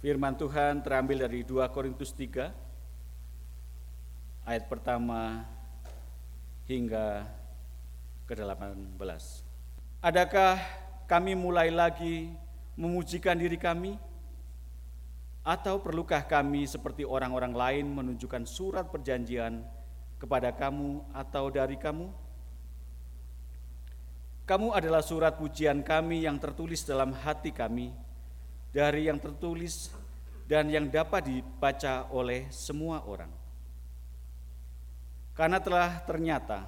Firman Tuhan terambil dari 2 Korintus 3 ayat pertama hingga ke-18. Adakah kami mulai lagi memujikan diri kami? Atau perlukah kami seperti orang-orang lain menunjukkan surat perjanjian kepada kamu atau dari kamu? Kamu adalah surat pujian kami yang tertulis dalam hati kami, dari yang tertulis dan yang dapat dibaca oleh semua orang. Karena telah ternyata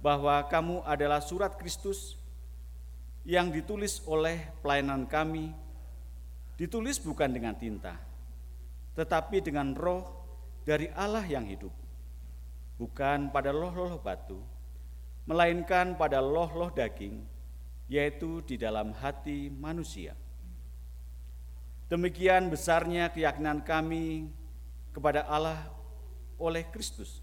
bahwa kamu adalah surat Kristus yang ditulis oleh pelayanan kami, ditulis bukan dengan tinta, tetapi dengan roh dari Allah yang hidup, bukan pada loh-loh batu, melainkan pada loh-loh daging, yaitu di dalam hati manusia. Demikian besarnya keyakinan kami kepada Allah oleh Kristus.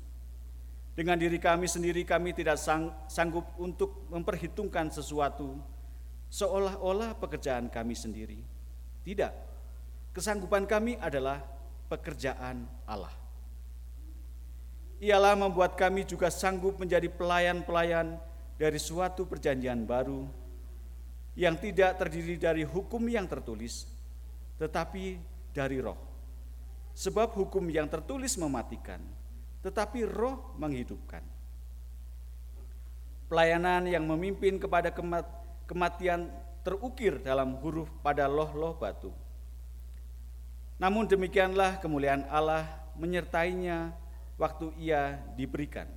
Dengan diri kami sendiri kami tidak sang, sanggup untuk memperhitungkan sesuatu seolah-olah pekerjaan kami sendiri. Tidak. Kesanggupan kami adalah pekerjaan Allah ialah membuat kami juga sanggup menjadi pelayan-pelayan dari suatu perjanjian baru yang tidak terdiri dari hukum yang tertulis, tetapi dari roh. Sebab hukum yang tertulis mematikan, tetapi roh menghidupkan. Pelayanan yang memimpin kepada kematian terukir dalam huruf pada loh-loh batu. Namun demikianlah kemuliaan Allah menyertainya waktu ia diberikan.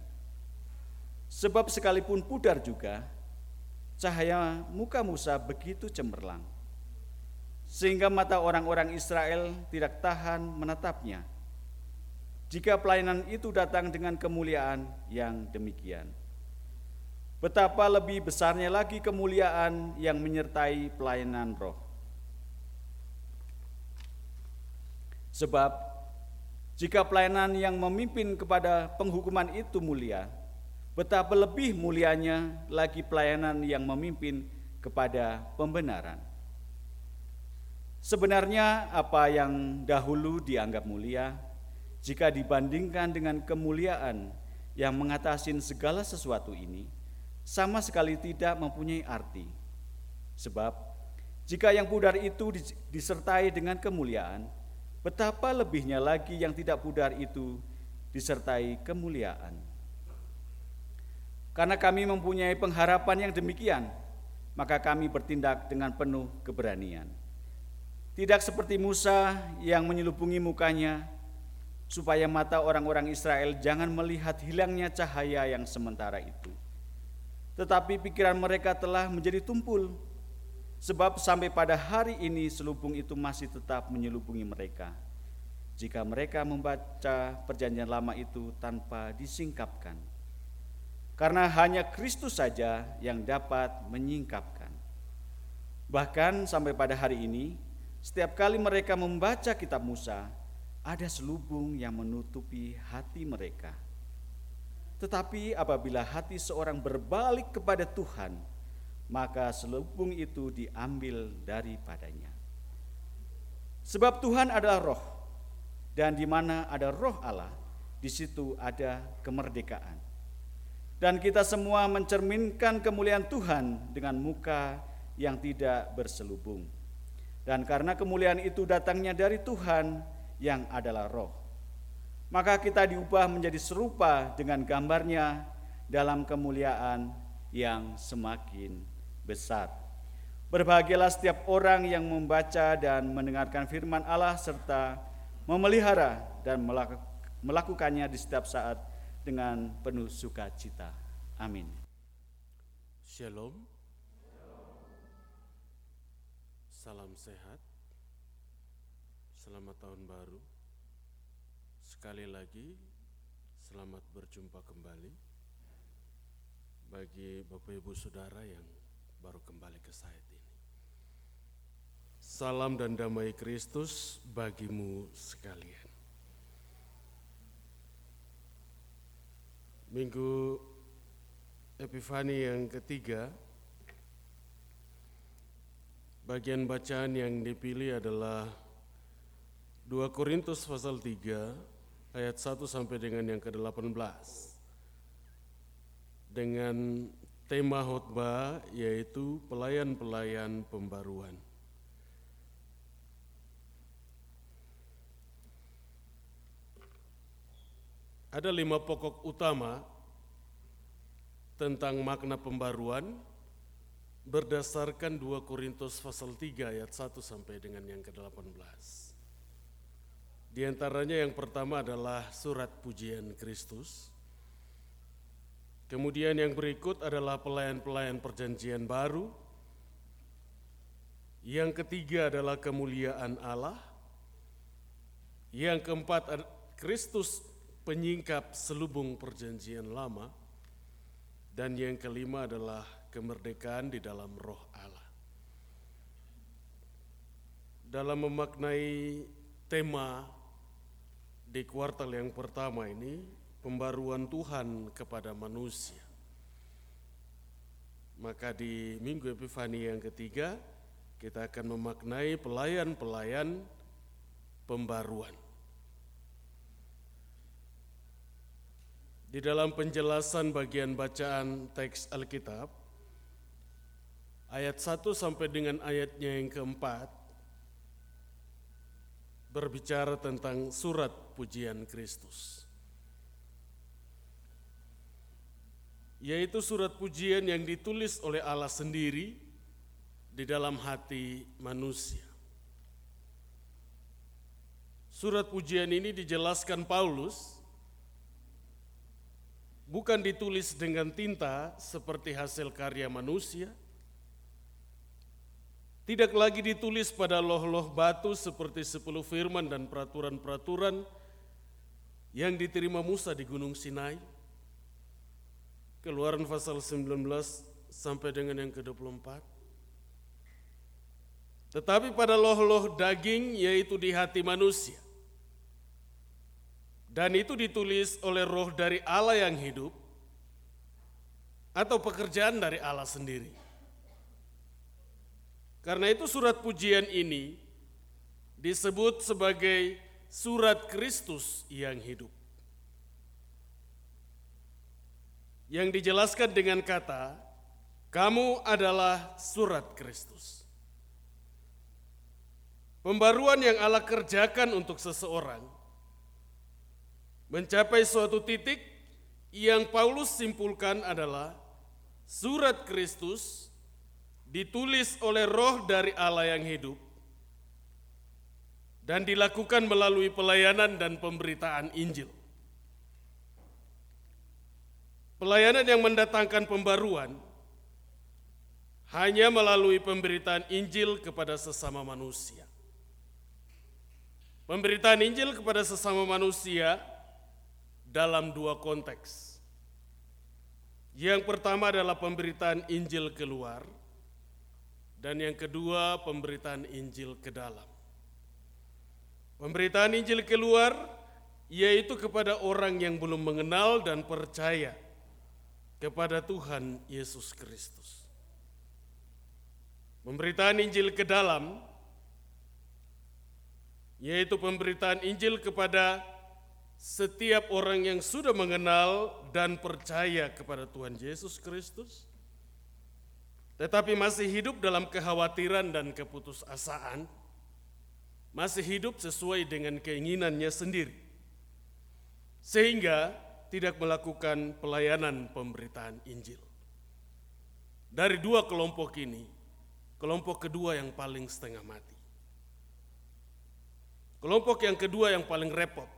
Sebab sekalipun pudar juga, cahaya muka Musa begitu cemerlang, sehingga mata orang-orang Israel tidak tahan menatapnya. Jika pelayanan itu datang dengan kemuliaan yang demikian, betapa lebih besarnya lagi kemuliaan yang menyertai pelayanan roh. Sebab jika pelayanan yang memimpin kepada penghukuman itu mulia, betapa lebih mulianya lagi pelayanan yang memimpin kepada pembenaran. Sebenarnya apa yang dahulu dianggap mulia, jika dibandingkan dengan kemuliaan yang mengatasi segala sesuatu ini, sama sekali tidak mempunyai arti. Sebab jika yang pudar itu disertai dengan kemuliaan, Betapa lebihnya lagi yang tidak pudar itu disertai kemuliaan. Karena kami mempunyai pengharapan yang demikian, maka kami bertindak dengan penuh keberanian. Tidak seperti Musa yang menyelubungi mukanya, supaya mata orang-orang Israel jangan melihat hilangnya cahaya yang sementara itu. Tetapi pikiran mereka telah menjadi tumpul Sebab sampai pada hari ini selubung itu masih tetap menyelubungi mereka. Jika mereka membaca perjanjian lama itu tanpa disingkapkan. Karena hanya Kristus saja yang dapat menyingkapkan. Bahkan sampai pada hari ini, setiap kali mereka membaca kitab Musa, ada selubung yang menutupi hati mereka. Tetapi apabila hati seorang berbalik kepada Tuhan, maka selubung itu diambil daripadanya. Sebab Tuhan adalah roh, dan di mana ada roh Allah, di situ ada kemerdekaan. Dan kita semua mencerminkan kemuliaan Tuhan dengan muka yang tidak berselubung. Dan karena kemuliaan itu datangnya dari Tuhan yang adalah roh, maka kita diubah menjadi serupa dengan gambarnya dalam kemuliaan yang semakin besar. Berbahagialah setiap orang yang membaca dan mendengarkan firman Allah serta memelihara dan melakukannya di setiap saat dengan penuh sukacita. Amin. Shalom. Salam sehat. Selamat tahun baru. Sekali lagi selamat berjumpa kembali bagi Bapak Ibu Saudara yang baru kembali ke saya ini. Salam dan damai Kristus bagimu sekalian. Minggu Epifani yang ketiga, bagian bacaan yang dipilih adalah 2 Korintus pasal 3 ayat 1 sampai dengan yang ke-18 dengan tema khotbah yaitu pelayan-pelayan pembaruan. Ada lima pokok utama tentang makna pembaruan berdasarkan 2 Korintus pasal 3 ayat 1 sampai dengan yang ke-18. Di antaranya yang pertama adalah surat pujian Kristus. Kemudian yang berikut adalah pelayan-pelayan perjanjian baru. Yang ketiga adalah kemuliaan Allah. Yang keempat Kristus penyingkap selubung perjanjian lama, dan yang kelima adalah kemerdekaan di dalam roh Allah. Dalam memaknai tema di kuartal yang pertama ini, pembaruan Tuhan kepada manusia. Maka di Minggu Epifani yang ketiga, kita akan memaknai pelayan-pelayan pembaruan. Di dalam penjelasan bagian bacaan teks Alkitab, ayat 1 sampai dengan ayatnya yang keempat, berbicara tentang surat pujian Kristus. Yaitu surat pujian yang ditulis oleh Allah sendiri di dalam hati manusia. Surat pujian ini dijelaskan Paulus bukan ditulis dengan tinta seperti hasil karya manusia, tidak lagi ditulis pada loh-loh batu seperti sepuluh firman dan peraturan-peraturan yang diterima Musa di Gunung Sinai. Keluaran pasal 19 sampai dengan yang ke-24. Tetapi pada loh-loh daging yaitu di hati manusia dan itu ditulis oleh roh dari Allah yang hidup atau pekerjaan dari Allah sendiri. Karena itu surat pujian ini disebut sebagai surat Kristus yang hidup. Yang dijelaskan dengan kata, kamu adalah surat Kristus. Pembaruan yang Allah kerjakan untuk seseorang mencapai suatu titik yang Paulus simpulkan adalah surat Kristus ditulis oleh roh dari Allah yang hidup dan dilakukan melalui pelayanan dan pemberitaan Injil. Pelayanan yang mendatangkan pembaruan hanya melalui pemberitaan Injil kepada sesama manusia. Pemberitaan Injil kepada sesama manusia dalam dua konteks. Yang pertama adalah pemberitaan Injil keluar, dan yang kedua pemberitaan Injil ke dalam. Pemberitaan Injil keluar yaitu kepada orang yang belum mengenal dan percaya kepada Tuhan Yesus Kristus. Pemberitaan Injil ke dalam yaitu pemberitaan Injil kepada setiap orang yang sudah mengenal dan percaya kepada Tuhan Yesus Kristus, tetapi masih hidup dalam kekhawatiran dan keputusasaan, masih hidup sesuai dengan keinginannya sendiri, sehingga tidak melakukan pelayanan pemberitaan Injil. Dari dua kelompok ini, kelompok kedua yang paling setengah mati. Kelompok yang kedua yang paling repot,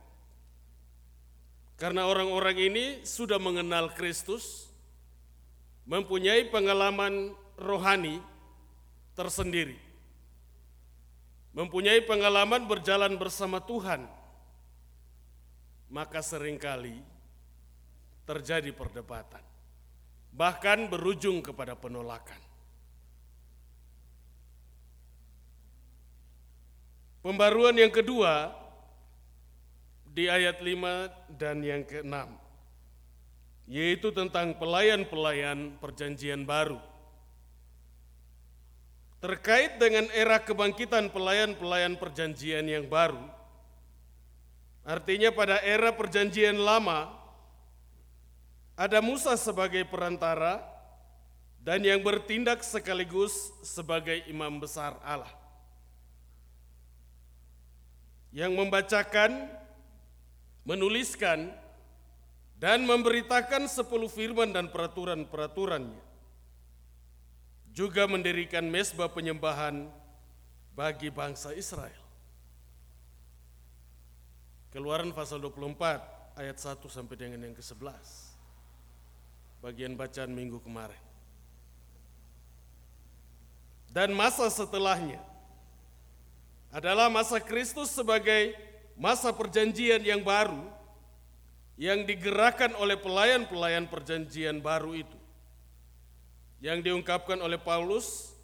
karena orang-orang ini sudah mengenal Kristus, mempunyai pengalaman rohani tersendiri, mempunyai pengalaman berjalan bersama Tuhan, maka sering kali terjadi perdebatan, bahkan berujung kepada penolakan. Pembaruan yang kedua di ayat 5 dan yang ke-6 yaitu tentang pelayan-pelayan perjanjian baru. Terkait dengan era kebangkitan pelayan-pelayan perjanjian yang baru, Artinya pada era perjanjian lama ada Musa sebagai perantara dan yang bertindak sekaligus sebagai imam besar Allah. Yang membacakan, menuliskan, dan memberitakan sepuluh firman dan peraturan-peraturannya. Juga mendirikan mesbah penyembahan bagi bangsa Israel. Keluaran pasal 24 ayat 1 sampai dengan yang ke-11. Bagian bacaan minggu kemarin. Dan masa setelahnya adalah masa Kristus sebagai masa perjanjian yang baru yang digerakkan oleh pelayan-pelayan perjanjian baru itu. Yang diungkapkan oleh Paulus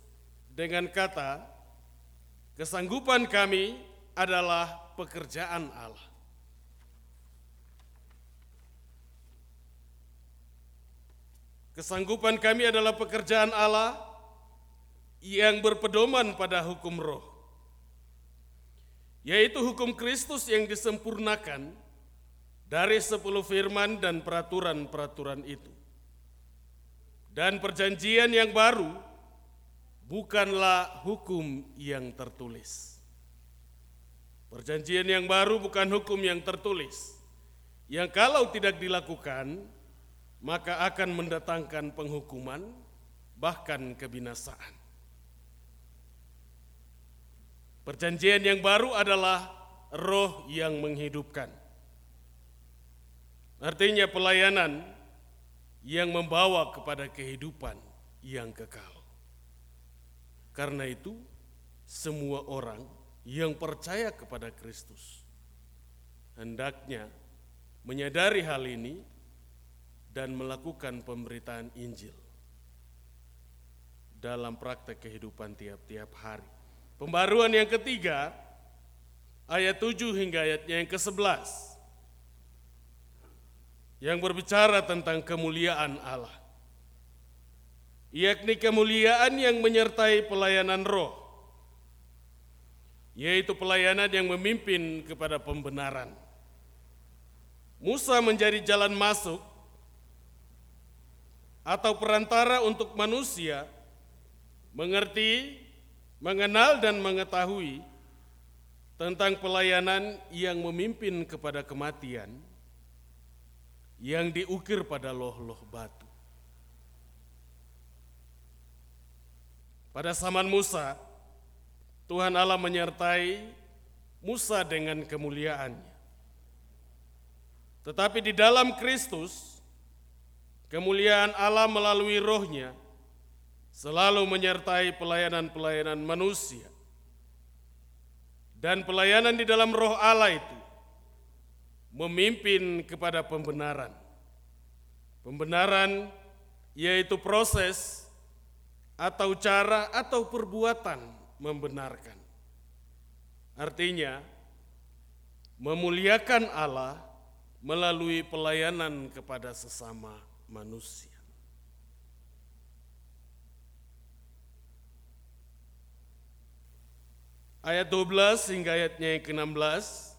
dengan kata, kesanggupan kami adalah pekerjaan Allah. Kesanggupan kami adalah pekerjaan Allah yang berpedoman pada hukum roh, yaitu hukum Kristus yang disempurnakan dari sepuluh firman dan peraturan-peraturan itu. Dan perjanjian yang baru bukanlah hukum yang tertulis. Perjanjian yang baru bukan hukum yang tertulis, yang kalau tidak dilakukan, maka akan mendatangkan penghukuman, bahkan kebinasaan. Perjanjian yang baru adalah roh yang menghidupkan. Artinya pelayanan yang membawa kepada kehidupan yang kekal. Karena itu, semua orang yang percaya kepada Kristus hendaknya menyadari hal ini dan melakukan pemberitaan Injil dalam praktek kehidupan tiap-tiap hari. Pembaruan yang ketiga, ayat 7 hingga ayatnya yang ke-11, yang berbicara tentang kemuliaan Allah. Yakni kemuliaan yang menyertai pelayanan roh, yaitu pelayanan yang memimpin kepada pembenaran. Musa menjadi jalan masuk atau perantara untuk manusia mengerti, mengenal dan mengetahui tentang pelayanan yang memimpin kepada kematian yang diukir pada loh-loh batu. Pada zaman Musa, Tuhan Allah menyertai Musa dengan kemuliaannya. Tetapi di dalam Kristus, Kemuliaan Allah melalui rohnya selalu menyertai pelayanan-pelayanan manusia. Dan pelayanan di dalam roh Allah itu memimpin kepada pembenaran. Pembenaran yaitu proses atau cara atau perbuatan membenarkan. Artinya, memuliakan Allah melalui pelayanan kepada sesama manusia. Ayat 12 hingga ayatnya yang ke-16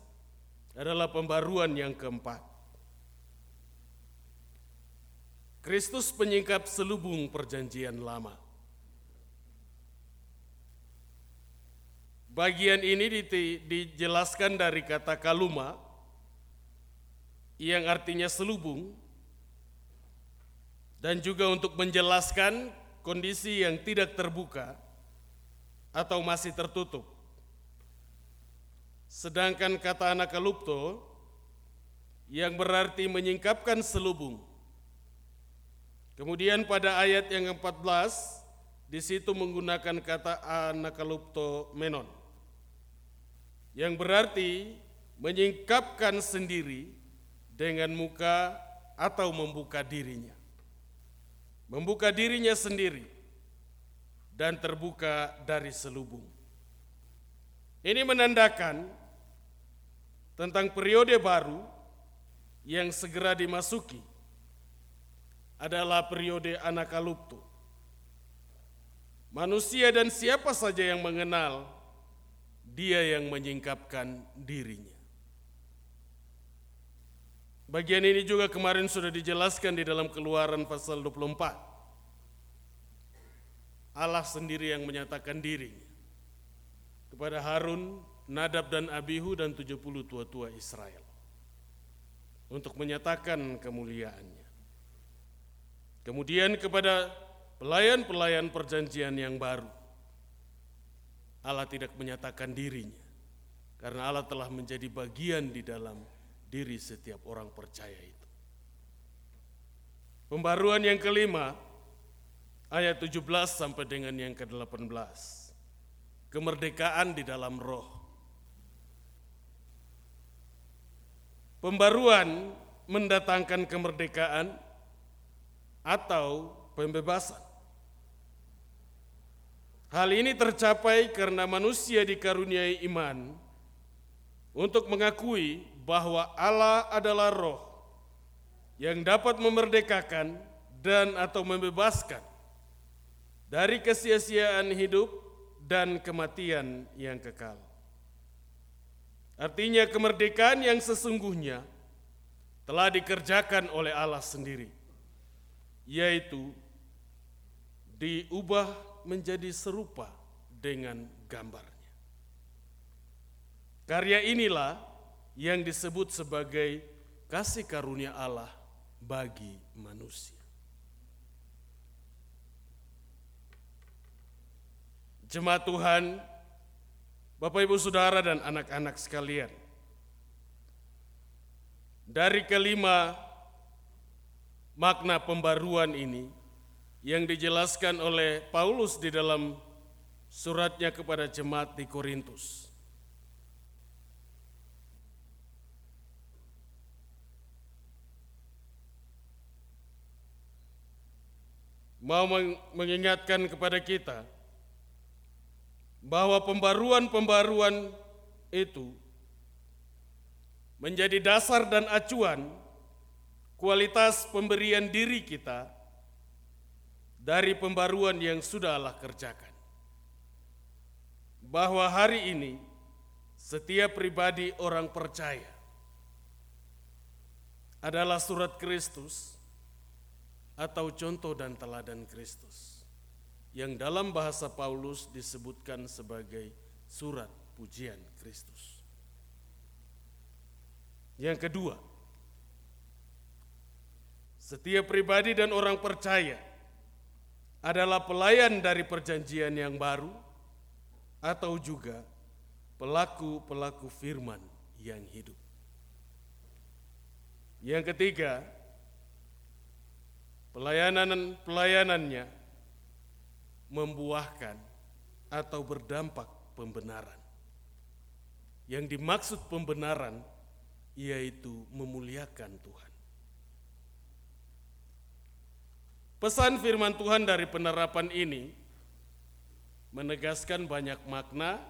adalah pembaruan yang keempat. Kristus penyingkap selubung perjanjian lama. Bagian ini dijelaskan dari kata kaluma yang artinya selubung dan juga untuk menjelaskan kondisi yang tidak terbuka atau masih tertutup. Sedangkan kata anakalupto yang berarti menyingkapkan selubung. Kemudian pada ayat yang ke-14 di situ menggunakan kata anakalupto menon yang berarti menyingkapkan sendiri dengan muka atau membuka dirinya membuka dirinya sendiri dan terbuka dari selubung. Ini menandakan tentang periode baru yang segera dimasuki adalah periode anakalupto. Manusia dan siapa saja yang mengenal dia yang menyingkapkan dirinya. Bagian ini juga kemarin sudah dijelaskan di dalam keluaran pasal 24. Allah sendiri yang menyatakan diri kepada Harun, Nadab dan Abihu dan 70 tua-tua Israel untuk menyatakan kemuliaannya. Kemudian kepada pelayan-pelayan perjanjian yang baru, Allah tidak menyatakan dirinya karena Allah telah menjadi bagian di dalam diri setiap orang percaya itu. Pembaruan yang kelima, ayat 17 sampai dengan yang ke-18. Kemerdekaan di dalam roh. Pembaruan mendatangkan kemerdekaan atau pembebasan. Hal ini tercapai karena manusia dikaruniai iman untuk mengakui bahwa Allah adalah roh yang dapat memerdekakan dan atau membebaskan dari kesia-siaan hidup dan kematian yang kekal. Artinya kemerdekaan yang sesungguhnya telah dikerjakan oleh Allah sendiri, yaitu diubah menjadi serupa dengan gambarnya. Karya inilah yang disebut sebagai kasih karunia Allah bagi manusia. Jemaat Tuhan, Bapak Ibu Saudara dan anak-anak sekalian. Dari kelima makna pembaruan ini yang dijelaskan oleh Paulus di dalam suratnya kepada jemaat di Korintus. mau mengingatkan kepada kita bahwa pembaruan-pembaruan itu menjadi dasar dan acuan kualitas pemberian diri kita dari pembaruan yang sudah Allah kerjakan. Bahwa hari ini setiap pribadi orang percaya adalah surat Kristus atau contoh dan teladan Kristus yang dalam bahasa Paulus disebutkan sebagai surat pujian Kristus. Yang kedua, setiap pribadi dan orang percaya adalah pelayan dari perjanjian yang baru atau juga pelaku-pelaku firman yang hidup. Yang ketiga, pelayanan pelayanannya membuahkan atau berdampak pembenaran. Yang dimaksud pembenaran yaitu memuliakan Tuhan. Pesan firman Tuhan dari penerapan ini menegaskan banyak makna,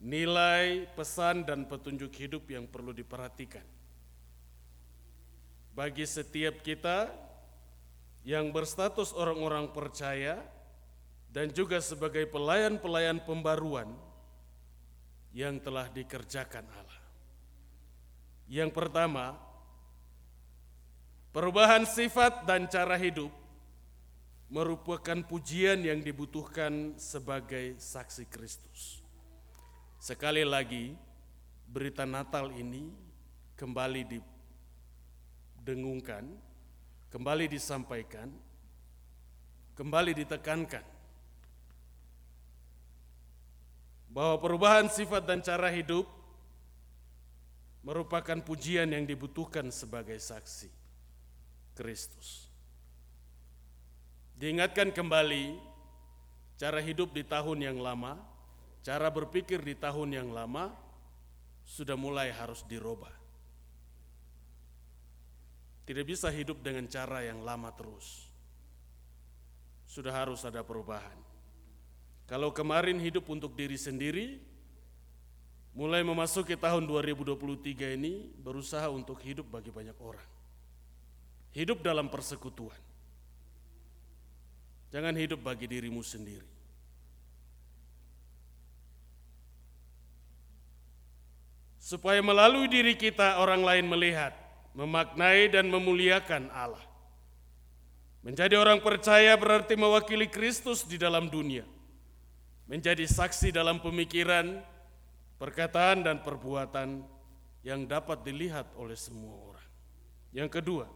nilai, pesan, dan petunjuk hidup yang perlu diperhatikan. Bagi setiap kita, yang berstatus orang-orang percaya dan juga sebagai pelayan-pelayan pembaruan yang telah dikerjakan Allah. Yang pertama, perubahan sifat dan cara hidup merupakan pujian yang dibutuhkan sebagai saksi Kristus. Sekali lagi, berita Natal ini kembali didengungkan kembali disampaikan, kembali ditekankan bahwa perubahan sifat dan cara hidup merupakan pujian yang dibutuhkan sebagai saksi Kristus. Diingatkan kembali cara hidup di tahun yang lama, cara berpikir di tahun yang lama sudah mulai harus dirubah. Tidak bisa hidup dengan cara yang lama terus. Sudah harus ada perubahan. Kalau kemarin hidup untuk diri sendiri, mulai memasuki tahun 2023 ini berusaha untuk hidup bagi banyak orang. Hidup dalam persekutuan. Jangan hidup bagi dirimu sendiri. Supaya melalui diri kita orang lain melihat memaknai dan memuliakan Allah. Menjadi orang percaya berarti mewakili Kristus di dalam dunia. Menjadi saksi dalam pemikiran, perkataan dan perbuatan yang dapat dilihat oleh semua orang. Yang kedua,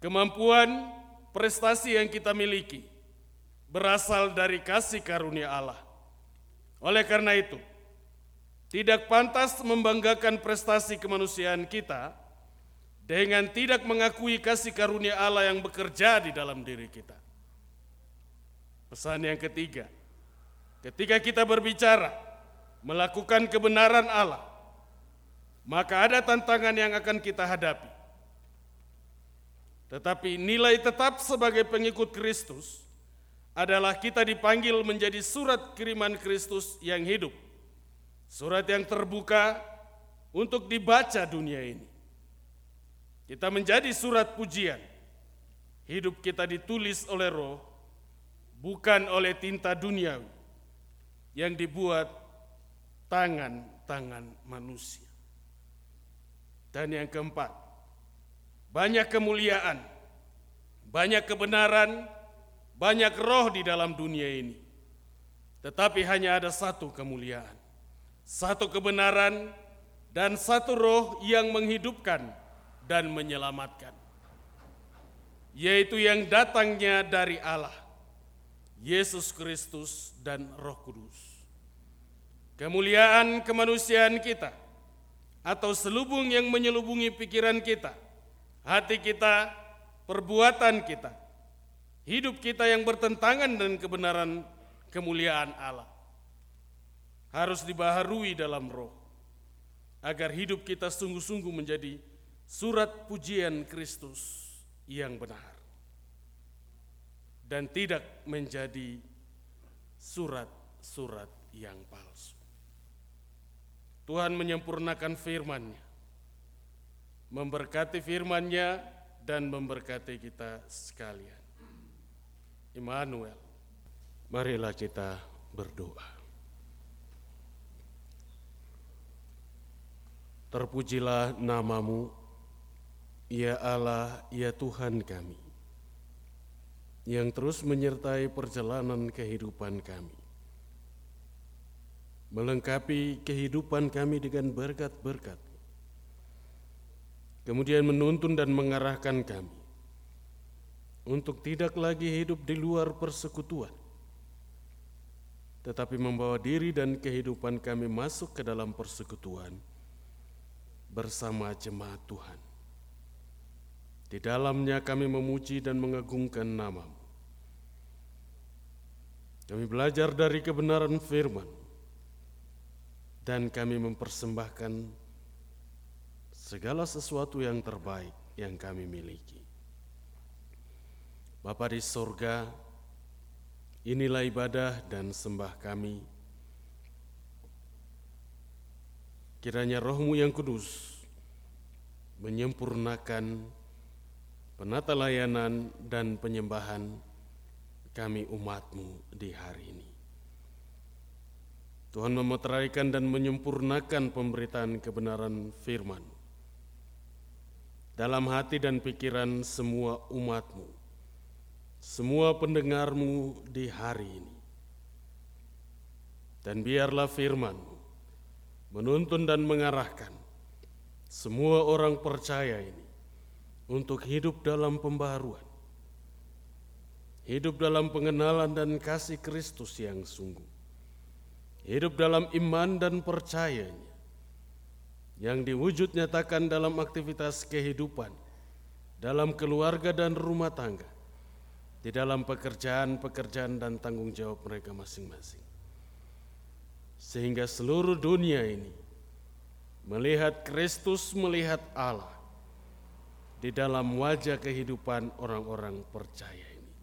kemampuan prestasi yang kita miliki berasal dari kasih karunia Allah. Oleh karena itu, tidak pantas membanggakan prestasi kemanusiaan kita dengan tidak mengakui kasih karunia Allah yang bekerja di dalam diri kita. Pesan yang ketiga, ketika kita berbicara melakukan kebenaran Allah, maka ada tantangan yang akan kita hadapi. Tetapi nilai tetap sebagai pengikut Kristus adalah kita dipanggil menjadi surat kiriman Kristus yang hidup. Surat yang terbuka untuk dibaca dunia ini. Kita menjadi surat pujian. Hidup kita ditulis oleh roh, bukan oleh tinta duniawi yang dibuat tangan-tangan manusia. Dan yang keempat, banyak kemuliaan, banyak kebenaran, banyak roh di dalam dunia ini. Tetapi hanya ada satu kemuliaan, satu kebenaran, dan satu roh yang menghidupkan dan menyelamatkan, yaitu yang datangnya dari Allah, Yesus Kristus dan Roh Kudus. Kemuliaan kemanusiaan kita atau selubung yang menyelubungi pikiran kita, hati kita, perbuatan kita, hidup kita yang bertentangan dengan kebenaran kemuliaan Allah harus dibaharui dalam roh agar hidup kita sungguh-sungguh menjadi surat pujian Kristus yang benar dan tidak menjadi surat-surat yang palsu. Tuhan menyempurnakan firman-Nya, memberkati firman-Nya dan memberkati kita sekalian. Immanuel, marilah kita berdoa. Terpujilah namamu, Ya Allah, ya Tuhan kami, yang terus menyertai perjalanan kehidupan kami, melengkapi kehidupan kami dengan berkat-berkat, kemudian menuntun dan mengarahkan kami untuk tidak lagi hidup di luar persekutuan, tetapi membawa diri dan kehidupan kami masuk ke dalam persekutuan bersama jemaat Tuhan. Di dalamnya kami memuji dan mengagungkan namamu. Kami belajar dari kebenaran firman dan kami mempersembahkan segala sesuatu yang terbaik yang kami miliki. Bapa di sorga, inilah ibadah dan sembah kami. Kiranya rohmu yang kudus menyempurnakan penata layanan dan penyembahan kami umatmu di hari ini. Tuhan memeteraikan dan menyempurnakan pemberitaan kebenaran firman dalam hati dan pikiran semua umatmu, semua pendengarmu di hari ini. Dan biarlah firmanmu menuntun dan mengarahkan semua orang percaya ini untuk hidup dalam pembaharuan, hidup dalam pengenalan dan kasih Kristus yang sungguh, hidup dalam iman dan percayanya, yang diwujud nyatakan dalam aktivitas kehidupan, dalam keluarga dan rumah tangga, di dalam pekerjaan-pekerjaan dan tanggung jawab mereka masing-masing. Sehingga seluruh dunia ini melihat Kristus, melihat Allah, di dalam wajah kehidupan orang-orang percaya ini.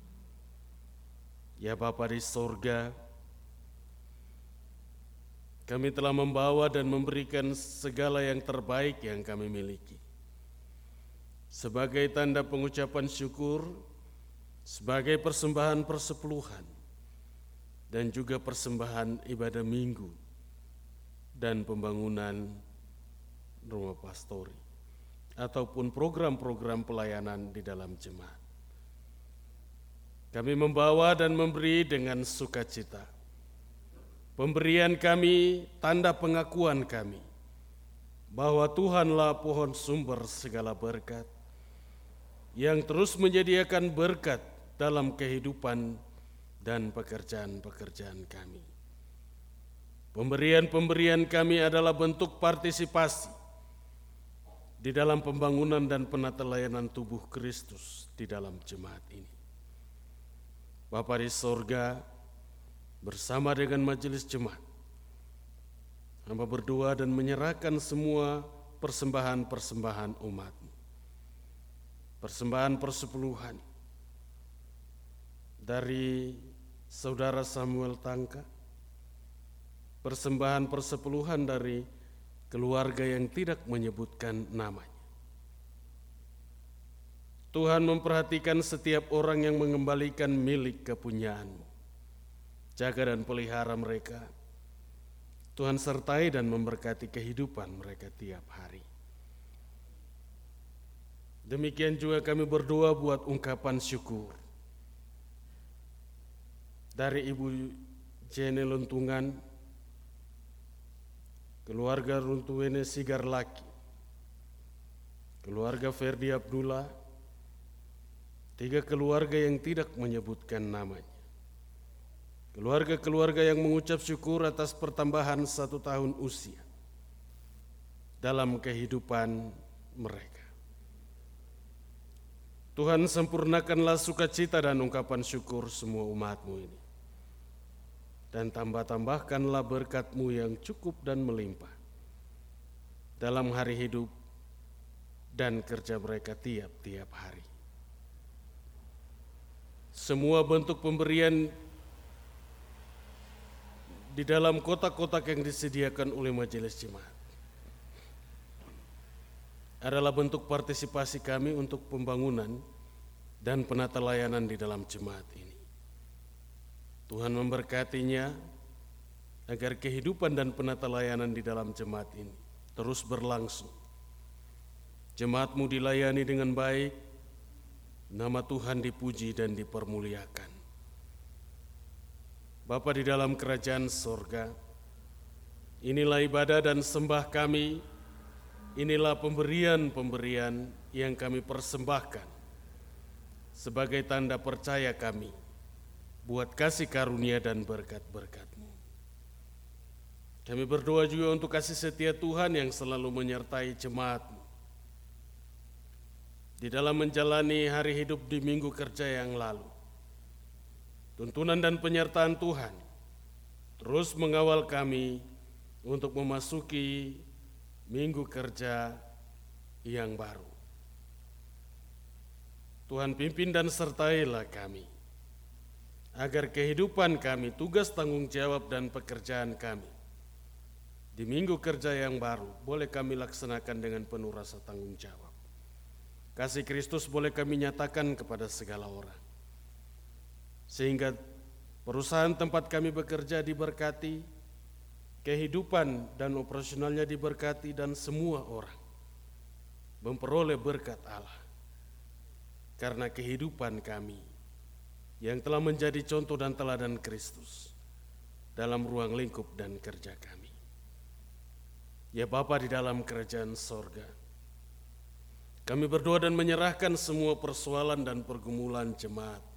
Ya Bapa di sorga, kami telah membawa dan memberikan segala yang terbaik yang kami miliki. Sebagai tanda pengucapan syukur, sebagai persembahan persepuluhan, dan juga persembahan ibadah minggu dan pembangunan rumah pastori ataupun program-program pelayanan di dalam jemaat. Kami membawa dan memberi dengan sukacita. Pemberian kami tanda pengakuan kami bahwa Tuhanlah pohon sumber segala berkat yang terus menyediakan berkat dalam kehidupan dan pekerjaan-pekerjaan kami. Pemberian-pemberian kami adalah bentuk partisipasi di dalam pembangunan dan penata layanan tubuh Kristus di dalam jemaat ini. Bapa di sorga, bersama dengan majelis jemaat, hamba berdoa dan menyerahkan semua persembahan-persembahan umat. Persembahan persepuluhan dari saudara Samuel Tangka, persembahan persepuluhan dari keluarga yang tidak menyebutkan namanya. Tuhan memperhatikan setiap orang yang mengembalikan milik kepunyaanmu. Jaga dan pelihara mereka. Tuhan sertai dan memberkati kehidupan mereka tiap hari. Demikian juga kami berdoa buat ungkapan syukur. Dari Ibu Jene Luntungan, keluarga Runtuwene Sigar Laki, keluarga Ferdi Abdullah, Tiga keluarga yang tidak menyebutkan namanya. Keluarga-keluarga yang mengucap syukur atas pertambahan satu tahun usia dalam kehidupan mereka. Tuhan sempurnakanlah sukacita dan ungkapan syukur semua umatmu ini. Dan tambah-tambahkanlah berkatmu yang cukup dan melimpah dalam hari hidup dan kerja mereka tiap-tiap hari semua bentuk pemberian di dalam kotak-kotak yang disediakan oleh majelis jemaat adalah bentuk partisipasi kami untuk pembangunan dan penata layanan di dalam jemaat ini. Tuhan memberkatinya agar kehidupan dan penata layanan di dalam jemaat ini terus berlangsung. Jemaatmu dilayani dengan baik, Nama Tuhan dipuji dan dipermuliakan. Bapa di dalam kerajaan sorga, inilah ibadah dan sembah kami, inilah pemberian-pemberian yang kami persembahkan sebagai tanda percaya kami buat kasih karunia dan berkat-berkatmu. Kami berdoa juga untuk kasih setia Tuhan yang selalu menyertai jemaatmu di dalam menjalani hari hidup di minggu kerja yang lalu. Tuntunan dan penyertaan Tuhan terus mengawal kami untuk memasuki minggu kerja yang baru. Tuhan pimpin dan sertailah kami, agar kehidupan kami, tugas tanggung jawab dan pekerjaan kami, di minggu kerja yang baru boleh kami laksanakan dengan penuh rasa tanggung jawab. Kasih Kristus boleh kami nyatakan kepada segala orang. Sehingga perusahaan tempat kami bekerja diberkati, kehidupan dan operasionalnya diberkati dan semua orang memperoleh berkat Allah. Karena kehidupan kami yang telah menjadi contoh dan teladan Kristus dalam ruang lingkup dan kerja kami. Ya Bapa di dalam kerajaan sorga, kami berdoa dan menyerahkan semua persoalan dan pergumulan jemaat.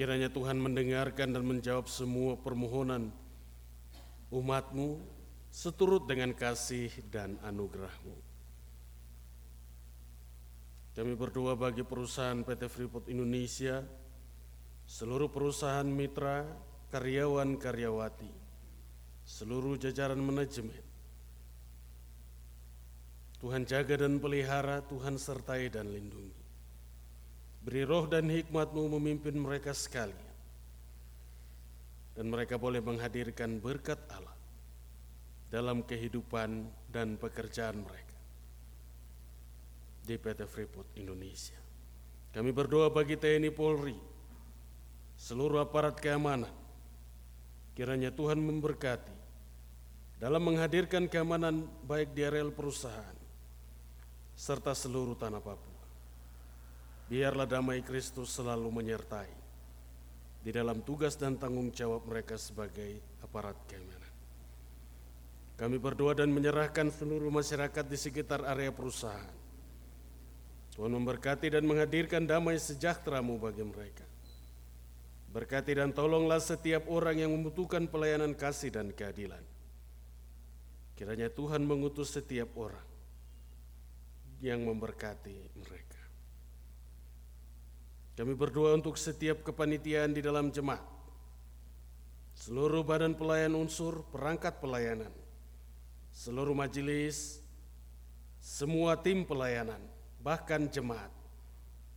Kiranya Tuhan mendengarkan dan menjawab semua permohonan umatmu seturut dengan kasih dan anugerahmu. Kami berdoa bagi perusahaan PT Freeport Indonesia, seluruh perusahaan mitra, karyawan-karyawati, seluruh jajaran manajemen, Tuhan jaga dan pelihara, Tuhan sertai dan lindungi. Beri roh dan hikmatmu memimpin mereka sekalian. Dan mereka boleh menghadirkan berkat Allah dalam kehidupan dan pekerjaan mereka di PT Freeport Indonesia. Kami berdoa bagi TNI Polri, seluruh aparat keamanan, kiranya Tuhan memberkati dalam menghadirkan keamanan baik di areal perusahaan serta seluruh tanah Papua. Biarlah damai Kristus selalu menyertai di dalam tugas dan tanggung jawab mereka sebagai aparat keamanan. Kami berdoa dan menyerahkan seluruh masyarakat di sekitar area perusahaan. Tuhan memberkati dan menghadirkan damai sejahtera-Mu bagi mereka. Berkati dan tolonglah setiap orang yang membutuhkan pelayanan kasih dan keadilan. Kiranya Tuhan mengutus setiap orang yang memberkati mereka. Kami berdoa untuk setiap kepanitiaan di dalam jemaat, seluruh badan pelayan unsur, perangkat pelayanan, seluruh majelis, semua tim pelayanan, bahkan jemaat,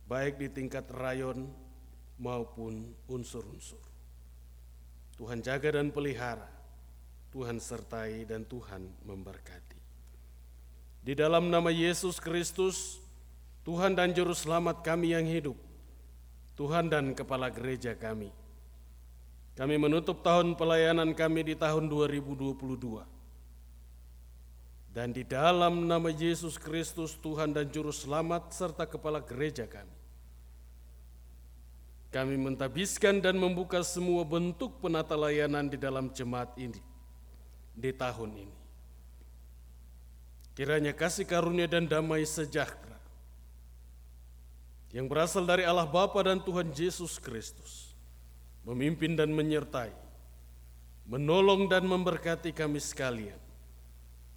baik di tingkat rayon maupun unsur-unsur. Tuhan jaga dan pelihara, Tuhan sertai dan Tuhan memberkati. Di dalam nama Yesus Kristus, Tuhan dan Juru Selamat kami yang hidup, Tuhan dan Kepala Gereja kami. Kami menutup tahun pelayanan kami di tahun 2022 dan di dalam nama Yesus Kristus Tuhan dan Juru Selamat serta Kepala Gereja kami. Kami mentabiskan dan membuka semua bentuk penata layanan di dalam jemaat ini di tahun ini. Kiranya kasih karunia dan damai sejahtera yang berasal dari Allah Bapa dan Tuhan Yesus Kristus memimpin dan menyertai, menolong dan memberkati kami sekalian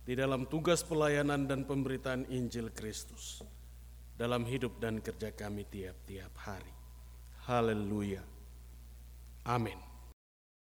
di dalam tugas pelayanan dan pemberitaan Injil Kristus dalam hidup dan kerja kami tiap-tiap hari. Haleluya. Amin.